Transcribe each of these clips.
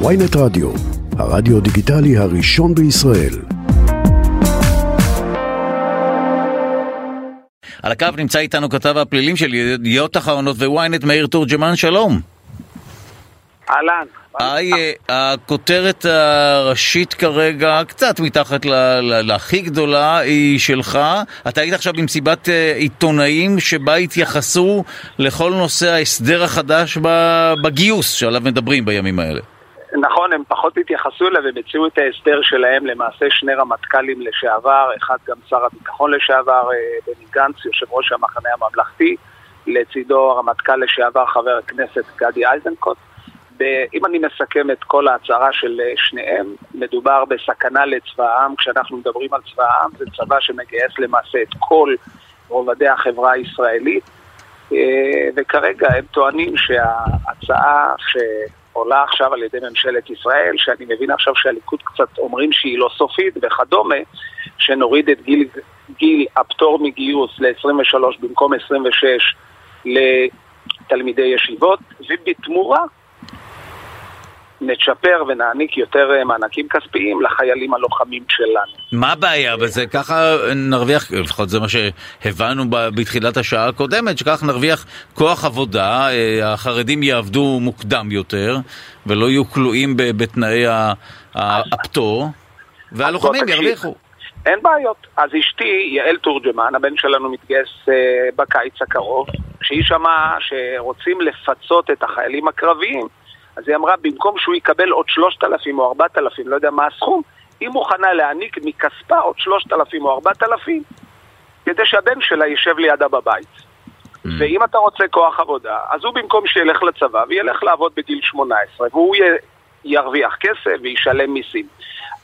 ויינט רדיו, הרדיו דיגיטלי הראשון בישראל. על הקו נמצא איתנו כתב הפלילים של ידיעות אחרונות וויינט מאיר תורג'מן, שלום. אהלן. היי, אה, הכותרת הראשית כרגע, קצת מתחת להכי גדולה, היא שלך. אתה היית עכשיו במסיבת אה, עיתונאים שבה התייחסו לכל נושא ההסדר החדש בגיוס שעליו מדברים בימים האלה. נכון, הם פחות התייחסו אליו, הם הציעו את ההסדר שלהם, למעשה שני רמטכ"לים לשעבר, אחד גם שר הביטחון לשעבר, אה, בני גנץ, יושב ראש המחנה הממלכתי, לצידו הרמטכ"ל לשעבר, חבר הכנסת גדי איזנקוט. אם אני מסכם את כל ההצהרה של אה, שניהם, מדובר בסכנה לצבא העם. כשאנחנו מדברים על צבא העם, זה צבא שמגייס למעשה את כל רובדי החברה הישראלית, אה, וכרגע הם טוענים שההצעה שעולה עכשיו על ידי ממשלת ישראל, שאני מבין עכשיו שהליכוד קצת אומרים שהיא לא סופית וכדומה, שנוריד את גיל, גיל הפטור מגיוס ל-23 במקום 26 לתלמידי ישיבות, ובתמורה נצ'פר ונעניק יותר אה, מענקים כספיים לחיילים הלוחמים שלנו. מה הבעיה בזה? ככה נרוויח, לפחות זה מה שהבנו בתחילת השעה הקודמת, שכך נרוויח כוח עבודה, אה, החרדים יעבדו מוקדם יותר, ולא יהיו כלואים בתנאי הפטור, והלוחמים ירוויחו. אין בעיות. אז אשתי, יעל תורג'מן, הבן שלנו מתגייס בקיץ הקרוב, כשהיא שמעה שרוצים לפצות את החיילים הקרביים, אז היא אמרה, במקום שהוא יקבל עוד 3,000 או 4,000, לא יודע מה הסכום, היא מוכנה להעניק מכספה עוד 3,000 או 4,000, כדי שהבן שלה יישב לידה בבית. Mm. ואם אתה רוצה כוח עבודה, אז הוא במקום שילך לצבא וילך לעבוד בגיל 18, והוא י... ירוויח כסף וישלם מיסים.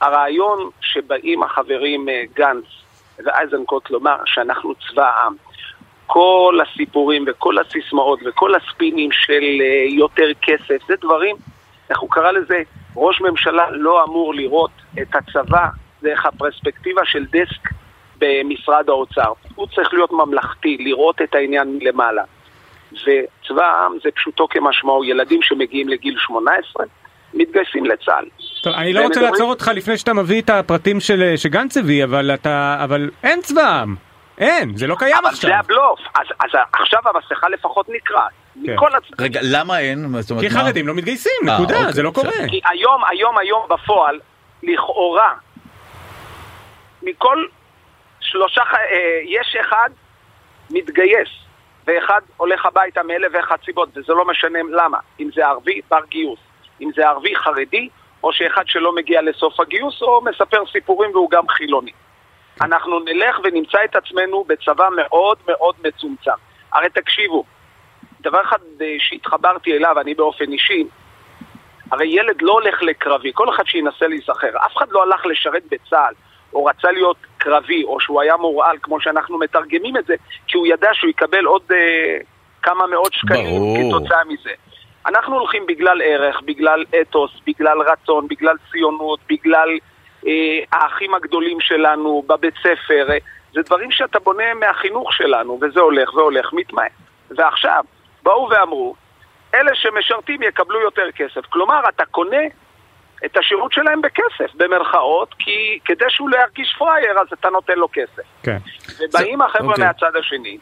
הרעיון שבאים החברים אה, גנץ ואייזנקוט לומר שאנחנו צבא העם, כל הסיפורים וכל הסיסמאות וכל הספינים של אה, יותר כסף, זה דברים, איך הוא קרא לזה? ראש ממשלה לא אמור לראות את הצבא דרך הפרספקטיבה של דסק במשרד האוצר. הוא צריך להיות ממלכתי, לראות את העניין מלמעלה. וצבא העם זה פשוטו כמשמעו, ילדים שמגיעים לגיל 18 מתגייסים לצה"ל. טוב, אני לא רוצה לעצור אותך לפני שאתה מביא את הפרטים של, שגנץ הביא, אבל, אתה, אבל אין צבא העם. אין, זה לא קיים עכשיו. אבל זה הבלוף, אז, אז עכשיו המסכה לפחות נקרעת. כן. מכל הצ... רגע, למה אין? כי מה... חרדים לא מתגייסים, 아, אה, נקודה, אוקיי, זה לא קורה. כי היום, היום, היום בפועל, לכאורה, מכל שלושה, אה, יש אחד מתגייס, ואחד הולך הביתה מאלף ואחת סיבות, וזה לא משנה למה. אם זה ערבי, בר גיוס. אם זה ערבי חרדי, או שאחד שלא מגיע לסוף הגיוס, או מספר סיפורים והוא גם חילוני. אנחנו נלך ונמצא את עצמנו בצבא מאוד מאוד מצומצם. הרי תקשיבו, דבר אחד שהתחברתי אליו, אני באופן אישי, הרי ילד לא הולך לקרבי, כל אחד שינסה להיזכר, אף אחד לא הלך לשרת בצה"ל, או רצה להיות קרבי, או שהוא היה מורעל, כמו שאנחנו מתרגמים את זה, כי הוא ידע שהוא יקבל עוד אה, כמה מאות שקלים ברור. כתוצאה מזה. אנחנו הולכים בגלל ערך, בגלל אתוס, בגלל רצון, בגלל ציונות, בגלל האחים הגדולים שלנו בבית ספר, אה, זה דברים שאתה בונה מהחינוך שלנו, וזה הולך והולך, מתמעט. ועכשיו, באו ואמרו, אלה שמשרתים יקבלו יותר כסף. כלומר, אתה קונה את השירות שלהם בכסף, במרכאות, כי כדי שהוא לא ירגיש פראייר, אז אתה נותן לו כסף. כן. ובאים זה... החבר'ה okay. אוקיי. מהצד השני,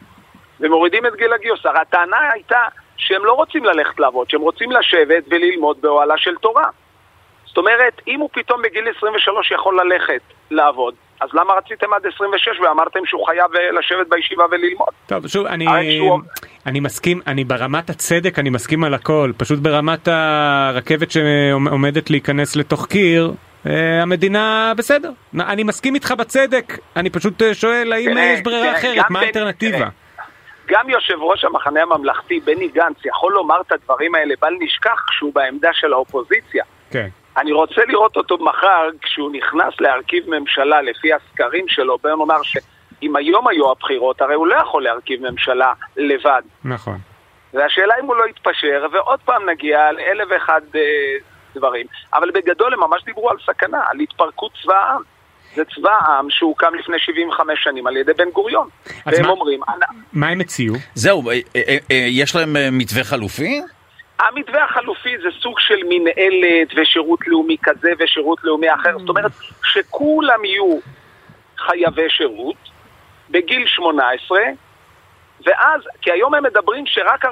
ומורידים את גיל הגיוס. הרי הטענה הייתה שהם לא רוצים ללכת לעבוד, שהם רוצים לשבת וללמוד באוהלה של תורה. זאת אומרת, אם הוא פתאום בגיל 23 יכול ללכת לעבוד, אז למה רציתם עד 26 ואמרתם שהוא חייב אה, לשבת בישיבה וללמוד? טוב, שוב, אני, אני מסכים, אני ברמת הצדק, אני מסכים על הכל, פשוט ברמת הרכבת שעומדת להיכנס לתוך קיר, אה, המדינה בסדר. אני מסכים איתך בצדק, אני פשוט אה, שואל האם יש ברירה אחרת, מה האלטרנטיבה? גם יושב ראש המחנה הממלכתי, בני גנץ, יכול לומר את הדברים האלה, בל נשכח שהוא בעמדה של האופוזיציה. כן. אני רוצה לראות אותו מחר כשהוא נכנס להרכיב ממשלה לפי הסקרים שלו, בואו נאמר שאם היום היו הבחירות, הרי הוא לא יכול להרכיב ממשלה לבד. נכון. והשאלה אם הוא לא יתפשר, ועוד פעם נגיע לאלף ואחד אה, דברים. אבל בגדול הם ממש דיברו על סכנה, על התפרקות צבא העם. זה צבא העם שהוקם לפני 75 שנים על ידי בן גוריון. והם מה, אומרים... מה הם הציעו? זהו, אה, אה, אה, יש להם מתווה חלופי? המתווה החלופי זה סוג של מנהלת ושירות לאומי כזה ושירות לאומי אחר, זאת אומרת שכולם יהיו חייבי שירות בגיל 18, ואז, כי היום הם מדברים שרק 48%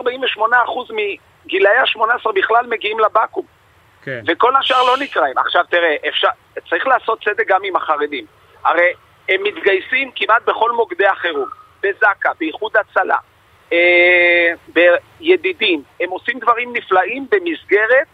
מגילאי ה-18 בכלל מגיעים לבקו"ם. כן. וכל השאר לא נקראים. עכשיו תראה, אפשר, צריך לעשות צדק גם עם החרדים. הרי הם מתגייסים כמעט בכל מוקדי החירום, בזק"א, באיחוד הצלה, אה, בידידים. הם עושים דברים נפלאים במסגרת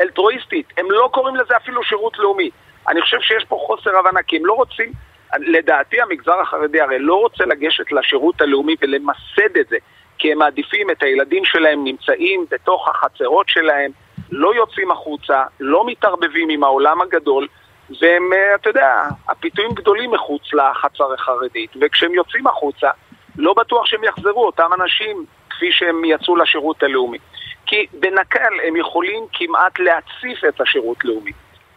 אלטרואיסטית. הם לא קוראים לזה אפילו שירות לאומי. אני חושב שיש פה חוסר הבנה, כי הם לא רוצים, לדעתי המגזר החרדי הרי לא רוצה לגשת לשירות הלאומי ולמסד את זה, כי הם מעדיפים את הילדים שלהם נמצאים בתוך החצרות שלהם, לא יוצאים החוצה, לא מתערבבים עם העולם הגדול, והם, אה, אתה יודע, הפיתויים גדולים מחוץ לחצר החרדית, וכשהם יוצאים החוצה, לא בטוח שהם יחזרו, אותם אנשים, כפי שהם יצאו לשירות הלאומי. כי בנקל הם יכולים כמעט להציף את השירות לאומי.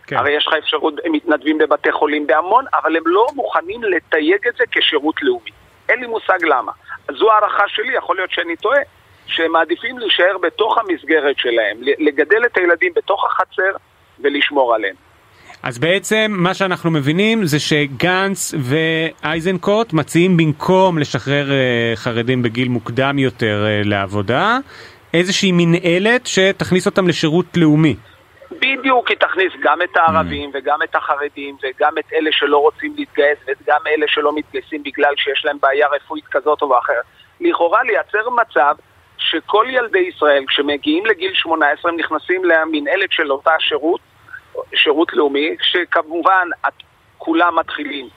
כן. הרי יש לך אפשרות, הם מתנדבים בבתי חולים בהמון, אבל הם לא מוכנים לתייג את זה כשירות לאומי. אין לי מושג למה. זו הערכה שלי, יכול להיות שאני טועה, שהם מעדיפים להישאר בתוך המסגרת שלהם, לגדל את הילדים בתוך החצר ולשמור עליהם. אז בעצם מה שאנחנו מבינים זה שגנץ ואייזנקוט מציעים במקום לשחרר אה, חרדים בגיל מוקדם יותר אה, לעבודה, איזושהי מנהלת שתכניס אותם לשירות לאומי. בדיוק, היא תכניס גם את הערבים mm. וגם את החרדים וגם את אלה שלא רוצים להתגייס וגם אלה שלא מתגייסים בגלל שיש להם בעיה רפואית כזאת או אחרת. לכאורה לייצר מצב שכל ילדי ישראל, כשמגיעים לגיל 18, הם נכנסים למנהלת של אותה שירות, שירות לאומי, שכמובן כולם מתחילים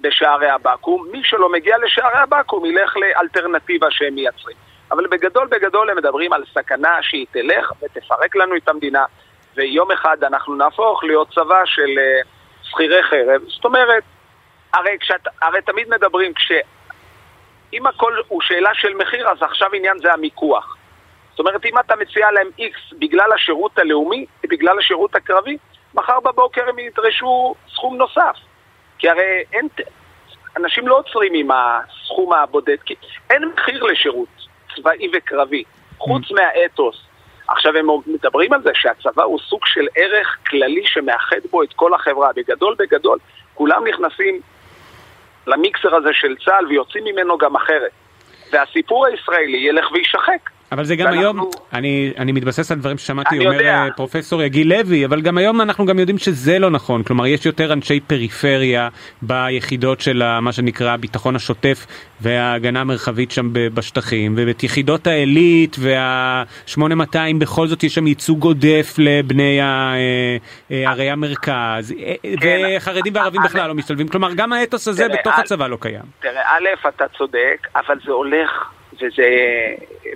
בשערי הבקו"ם. מי שלא מגיע לשערי הבקו"ם ילך לאלטרנטיבה שהם מייצרים. אבל בגדול בגדול הם מדברים על סכנה שהיא תלך ותפרק לנו את המדינה, ויום אחד אנחנו נהפוך להיות צבא של אה, שכירי חרב. זאת אומרת, הרי, כשאת, הרי תמיד מדברים, כש... אם הכל הוא שאלה של מחיר, אז עכשיו עניין זה המיקוח. זאת אומרת, אם אתה מציע להם X בגלל השירות הלאומי, בגלל השירות הקרבי, מחר בבוקר הם ידרשו סכום נוסף. כי הרי אין, אנשים לא עוצרים עם הסכום הבודד, כי אין מחיר לשירות צבאי וקרבי, חוץ mm. מהאתוס. עכשיו הם מדברים על זה שהצבא הוא סוג של ערך כללי שמאחד בו את כל החברה. בגדול בגדול, כולם נכנסים למיקסר הזה של צה"ל ויוצאים ממנו גם אחרת. והסיפור הישראלי ילך ויישחק. אבל זה גם היום, אני, אני מתבסס על דברים ששמעתי, אומר יודע. אה, פרופסור יגיל לוי, אבל גם היום אנחנו גם יודעים שזה לא נכון, כלומר יש יותר אנשי פריפריה ביחידות של מה שנקרא הביטחון השוטף וההגנה המרחבית שם בשטחים, ואת יחידות העילית וה-8200 בכל זאת יש שם ייצוג עודף לבני אה, אה, ערי המרכז, כן. וחרדים וערבים בכלל לא משתלבים, כלומר גם האתוס הזה בתוך הצבא לא קיים. תראה, א', אתה צודק, אבל זה הולך... וזה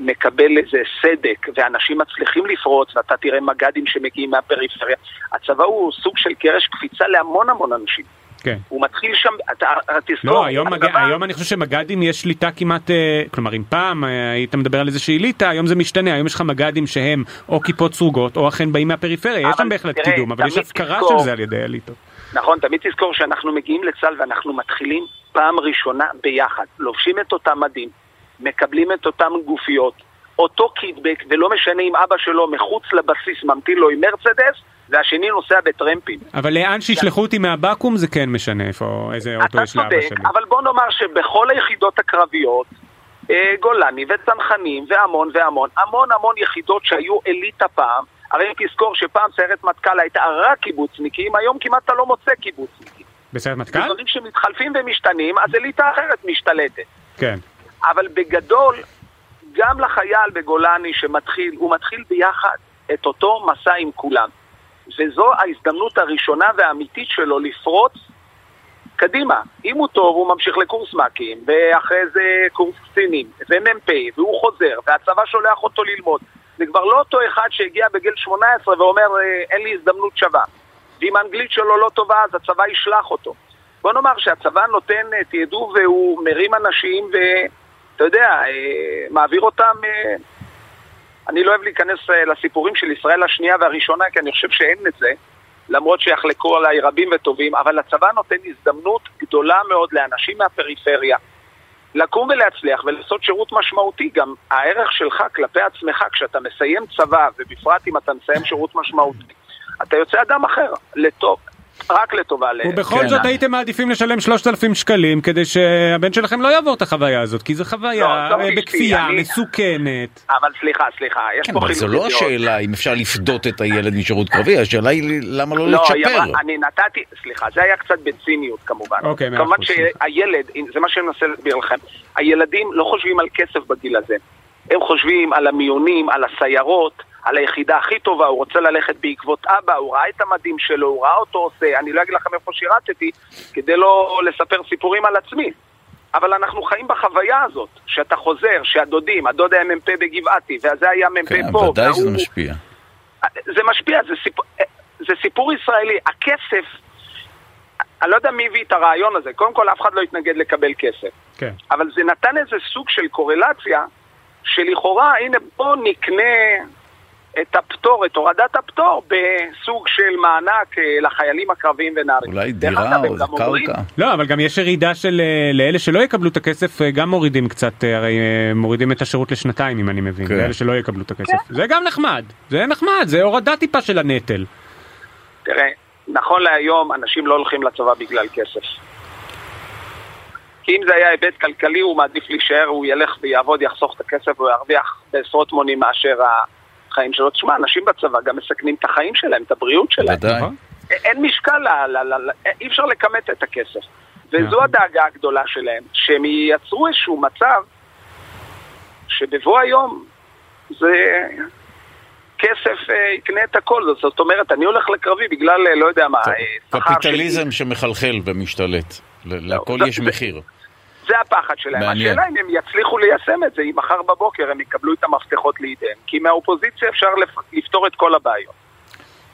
מקבל איזה סדק, ואנשים מצליחים לפרוץ, ואתה תראה מג"דים שמגיעים מהפריפריה. הצבא הוא סוג של קרש קפיצה להמון המון אנשים. כן. הוא מתחיל שם, אתה תזכור. לא, היום, מג... היום אני חושב שמג"דים יש שליטה כמעט, אה, כלומר אם פעם אה, היית מדבר על איזושהי אליטה, היום זה משתנה, היום יש לך מג"דים שהם או כיפות סרוגות או אכן באים מהפריפריה, יש שם בהחלט תראה, קידום, אבל יש הפקרה תזכור, של זה על ידי אליטות. נכון, תמיד תזכור שאנחנו מגיעים לצה"ל ואנחנו מתחילים פעם ראשונה ביחד, לובשים את אותם מדים, מקבלים את אותן גופיות, אותו קידבק, ולא משנה אם אבא שלו מחוץ לבסיס ממתין לו עם מרצדס, והשני נוסע בטרמפים. אבל לאן שישלחו אותי מהבקו"ם זה כן משנה איפה, איזה אוטו יש לאבא שלי. אבל בוא נאמר שבכל היחידות הקרביות, אה, גולני וצנחנים והמון והמון, המון המון יחידות שהיו אליטה פעם, הרי אם תזכור שפעם סיירת מטכ"ל הייתה רק קיבוצניקים, היום כמעט אתה לא מוצא קיבוצניקים. בסיירת מטכ"ל? דברים שמתחלפים ומשתנים, אז אליטה אחרת משתלטת. כן. אבל בגדול, גם לחייל בגולני שמתחיל, הוא מתחיל ביחד את אותו מסע עם כולם. וזו ההזדמנות הראשונה והאמיתית שלו לפרוץ קדימה. אם הוא טוב, הוא ממשיך לקורס מ"כים, ואחרי זה קורס קצינים, ומ"פ, והוא חוזר, והצבא שולח אותו ללמוד. זה כבר לא אותו אחד שהגיע בגיל 18 ואומר, אה, אין לי הזדמנות שווה. ואם האנגלית שלו לא טובה, אז הצבא ישלח אותו. בוא נאמר שהצבא נותן אה, תעדוף והוא מרים אנשים ו... אתה יודע, אה, מעביר אותם... אה, אני לא אוהב להיכנס אה, לסיפורים של ישראל השנייה והראשונה, כי אני חושב שאין את זה, למרות שיחלקו עליי רבים וטובים, אבל הצבא נותן הזדמנות גדולה מאוד לאנשים מהפריפריה לקום ולהצליח ולעשות שירות משמעותי. גם הערך שלך כלפי עצמך, כשאתה מסיים צבא, ובפרט אם אתה מסיים שירות משמעותי, אתה יוצא אדם אחר, לטוב. רק לטובה. ובכל כן. זאת הייתם מעדיפים לשלם 3,000 שקלים כדי שהבן שלכם לא יעבור את החוויה הזאת, כי זו חוויה לא, לא בכפייה, אני... מסוכנת. אבל סליחה, סליחה, יש כן, פה חילוק אבל זו לא השאלה אם אפשר לפדות את הילד משירות קרבי, השאלה היא למה לא, לא לצ'פר. לא, אני נתתי, סליחה, זה היה קצת בציניות כמובן. אוקיי, מאה אחוז. כמובן שהילד, זה מה שאני מנסה להסביר לכם, הילדים לא חושבים על כסף בגיל הזה. הם חושבים על המיונים, על הסיירות. על היחידה הכי טובה, הוא רוצה ללכת בעקבות אבא, הוא ראה את המדים שלו, הוא ראה אותו עושה, אני לא אגיד לכם איפה שירתתי, כדי לא לספר סיפורים על עצמי. אבל אנחנו חיים בחוויה הזאת, שאתה חוזר, שהדודים, הדוד היה מ"פ בגבעתי, וזה היה מ"פ כן, פה. כן, ודאי שזה משפיע. זה משפיע, זה, סיפ... זה סיפור ישראלי. הכסף, אני לא יודע מי הביא את הרעיון הזה, קודם כל אף אחד לא התנגד לקבל כסף. כן. אבל זה נתן איזה סוג של קורלציה, שלכאורה, הנה בוא נקנה את הפטור, את הורדת הפטור, בסוג של מענק אה, לחיילים הקרביים ונערים. אולי דירה או קרקע. לא, אבל גם יש ירידה של אה, לאלה שלא יקבלו את הכסף, אה, גם מורידים קצת, הרי מורידים את השירות לשנתיים, אם אני מבין, כן. לאלה שלא יקבלו את הכסף. כן. זה גם נחמד, זה נחמד, זה הורדה טיפה של הנטל. תראה, נכון להיום, אנשים לא הולכים לצבא בגלל כסף. כי אם זה היה היבט כלכלי, הוא מעדיף להישאר, הוא ילך ויעבוד, יחסוך את הכסף, הוא ירוויח בעשרות מונים מאשר ה... החיים שלו. תשמע, אנשים בצבא גם מסכנים את החיים שלהם, את הבריאות שלהם. ודאי. נכון. אין משקל, ל, ל, ל, אי אפשר לכמת את הכסף. וזו נכון. הדאגה הגדולה שלהם, שהם ייצרו איזשהו מצב שבבוא היום זה כסף אה, יקנה את הכל. זאת אומרת, אני הולך לקרבי בגלל, אה, לא יודע מה, אה, קפיטליזם שמחלחל ומשתלט. להכל לא, יש מחיר. זה הפחד שלהם. מעניין. השאלה אם הם יצליחו ליישם את זה, אם מחר בבוקר הם יקבלו את המפתחות לידיהם. כי מהאופוזיציה אפשר לפתור את כל הבעיות.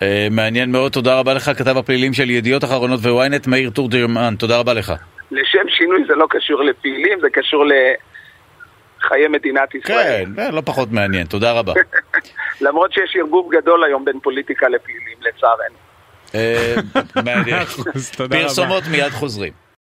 Uh, מעניין מאוד, תודה רבה לך, כתב הפעילים של ידיעות אחרונות וויינט, מאיר טורדרמן, תודה רבה לך. לשם שינוי זה לא קשור לפעילים, זה קשור לחיי מדינת ישראל. כן, אה, לא פחות מעניין, תודה רבה. למרות שיש ערבוב גדול היום בין פוליטיקה לפעילים, לצערנו. Uh, מעניין. פרסומות מיד חוזרים.